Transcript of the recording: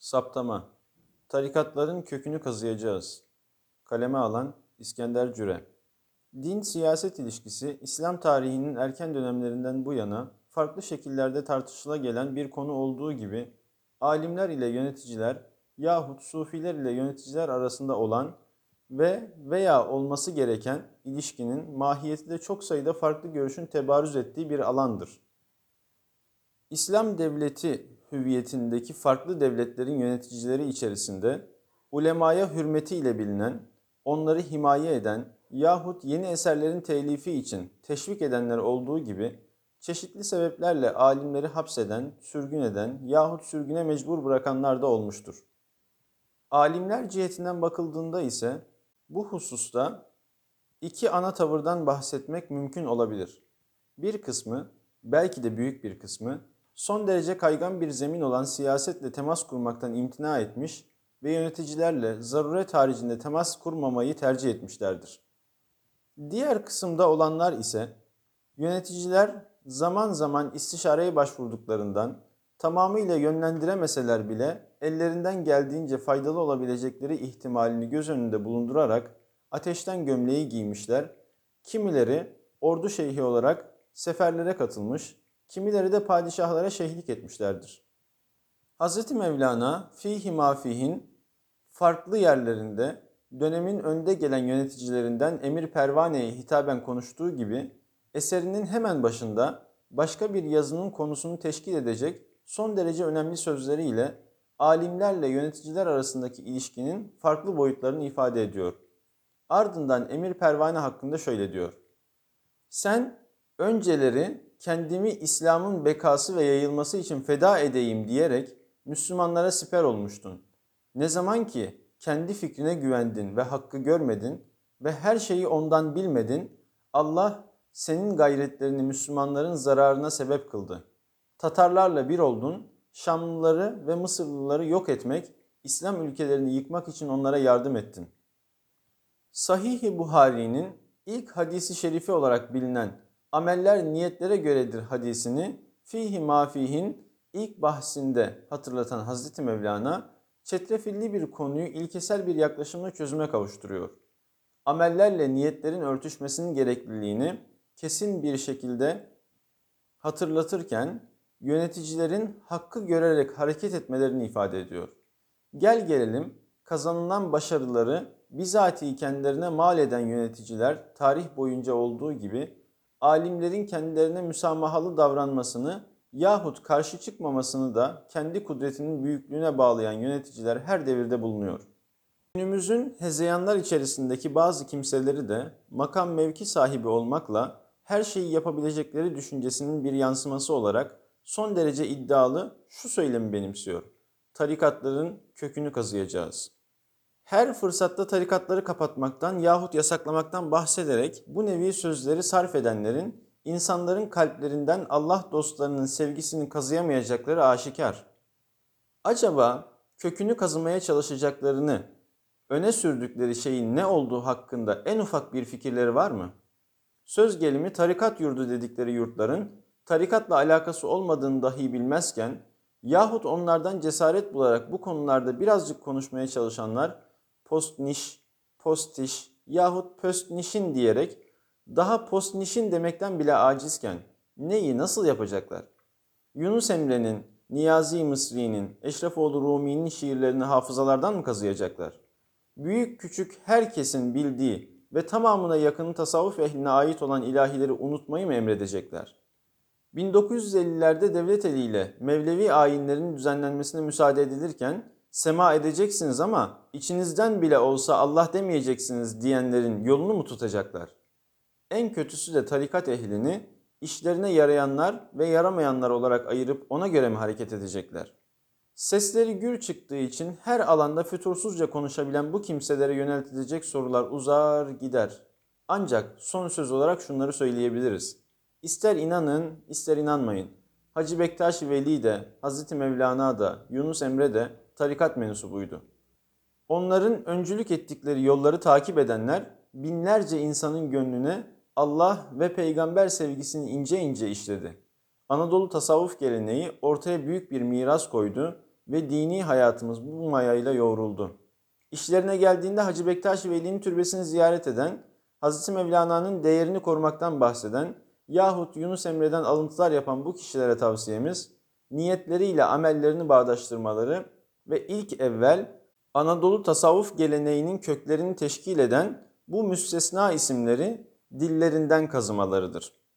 Saptama Tarikatların kökünü kazıyacağız. Kaleme alan İskender Cüre Din-siyaset ilişkisi İslam tarihinin erken dönemlerinden bu yana farklı şekillerde tartışıla gelen bir konu olduğu gibi alimler ile yöneticiler yahut sufiler ile yöneticiler arasında olan ve veya olması gereken ilişkinin mahiyeti de çok sayıda farklı görüşün tebarüz ettiği bir alandır. İslam devleti hüviyetindeki farklı devletlerin yöneticileri içerisinde ulemaya hürmetiyle bilinen, onları himaye eden yahut yeni eserlerin telifi için teşvik edenler olduğu gibi çeşitli sebeplerle alimleri hapseden, sürgün eden yahut sürgüne mecbur bırakanlar da olmuştur. Alimler cihetinden bakıldığında ise bu hususta iki ana tavırdan bahsetmek mümkün olabilir. Bir kısmı, belki de büyük bir kısmı, son derece kaygan bir zemin olan siyasetle temas kurmaktan imtina etmiş ve yöneticilerle zaruret haricinde temas kurmamayı tercih etmişlerdir. Diğer kısımda olanlar ise yöneticiler zaman zaman istişareye başvurduklarından tamamıyla yönlendiremeseler bile ellerinden geldiğince faydalı olabilecekleri ihtimalini göz önünde bulundurarak ateşten gömleği giymişler. Kimileri ordu şeyhi olarak seferlere katılmış, kimileri de padişahlara şeyhlik etmişlerdir. Hz. Mevlana fihi mafihin farklı yerlerinde dönemin önde gelen yöneticilerinden Emir Pervane'ye hitaben konuştuğu gibi eserinin hemen başında başka bir yazının konusunu teşkil edecek son derece önemli sözleriyle alimlerle yöneticiler arasındaki ilişkinin farklı boyutlarını ifade ediyor. Ardından Emir Pervane hakkında şöyle diyor. Sen önceleri kendimi İslam'ın bekası ve yayılması için feda edeyim diyerek Müslümanlara siper olmuştun. Ne zaman ki kendi fikrine güvendin ve hakkı görmedin ve her şeyi ondan bilmedin, Allah senin gayretlerini Müslümanların zararına sebep kıldı. Tatarlarla bir oldun, Şamlıları ve Mısırlıları yok etmek, İslam ülkelerini yıkmak için onlara yardım ettin. Sahih-i Buhari'nin ilk hadisi şerifi olarak bilinen ameller niyetlere göredir hadisini fihi mafihin ilk bahsinde hatırlatan Hazreti Mevlana çetrefilli bir konuyu ilkesel bir yaklaşımla çözüme kavuşturuyor. Amellerle niyetlerin örtüşmesinin gerekliliğini kesin bir şekilde hatırlatırken yöneticilerin hakkı görerek hareket etmelerini ifade ediyor. Gel gelelim kazanılan başarıları bizatihi kendilerine mal eden yöneticiler tarih boyunca olduğu gibi alimlerin kendilerine müsamahalı davranmasını yahut karşı çıkmamasını da kendi kudretinin büyüklüğüne bağlayan yöneticiler her devirde bulunuyor. Günümüzün hezeyanlar içerisindeki bazı kimseleri de makam mevki sahibi olmakla her şeyi yapabilecekleri düşüncesinin bir yansıması olarak son derece iddialı şu söylemi benimsiyor. Tarikatların kökünü kazıyacağız. Her fırsatta tarikatları kapatmaktan yahut yasaklamaktan bahsederek bu nevi sözleri sarf edenlerin insanların kalplerinden Allah dostlarının sevgisini kazıyamayacakları aşikar. Acaba kökünü kazımaya çalışacaklarını öne sürdükleri şeyin ne olduğu hakkında en ufak bir fikirleri var mı? Söz gelimi tarikat yurdu dedikleri yurtların tarikatla alakası olmadığını dahi bilmezken yahut onlardan cesaret bularak bu konularda birazcık konuşmaya çalışanlar postniş, postiş yahut postnişin diyerek daha postnişin demekten bile acizken neyi nasıl yapacaklar? Yunus Emre'nin, Niyazi Mısri'nin, Eşrefoğlu Rumi'nin şiirlerini hafızalardan mı kazıyacaklar? Büyük küçük herkesin bildiği ve tamamına yakın tasavvuf ehline ait olan ilahileri unutmayı mı emredecekler? 1950'lerde devlet eliyle Mevlevi ayinlerin düzenlenmesine müsaade edilirken sema edeceksiniz ama içinizden bile olsa Allah demeyeceksiniz diyenlerin yolunu mu tutacaklar? En kötüsü de tarikat ehlini işlerine yarayanlar ve yaramayanlar olarak ayırıp ona göre mi hareket edecekler? Sesleri gür çıktığı için her alanda fütursuzca konuşabilen bu kimselere yöneltilecek sorular uzar gider. Ancak son söz olarak şunları söyleyebiliriz. İster inanın, ister inanmayın. Hacı Bektaş Veli de, Hazreti Mevlana da, Yunus Emre de tarikat mensubuydu. Onların öncülük ettikleri yolları takip edenler binlerce insanın gönlüne Allah ve peygamber sevgisini ince ince işledi. Anadolu tasavvuf geleneği ortaya büyük bir miras koydu. ve dini hayatımız bu mayayla yoğruldu. İşlerine geldiğinde Hacı Bektaş Veli'nin türbesini ziyaret eden, Hz. Mevlana'nın değerini korumaktan bahseden yahut Yunus Emre'den alıntılar yapan bu kişilere tavsiyemiz, niyetleriyle amellerini bağdaştırmaları ve ilk evvel Anadolu tasavvuf geleneğinin köklerini teşkil eden bu müstesna isimleri dillerinden kazımalarıdır.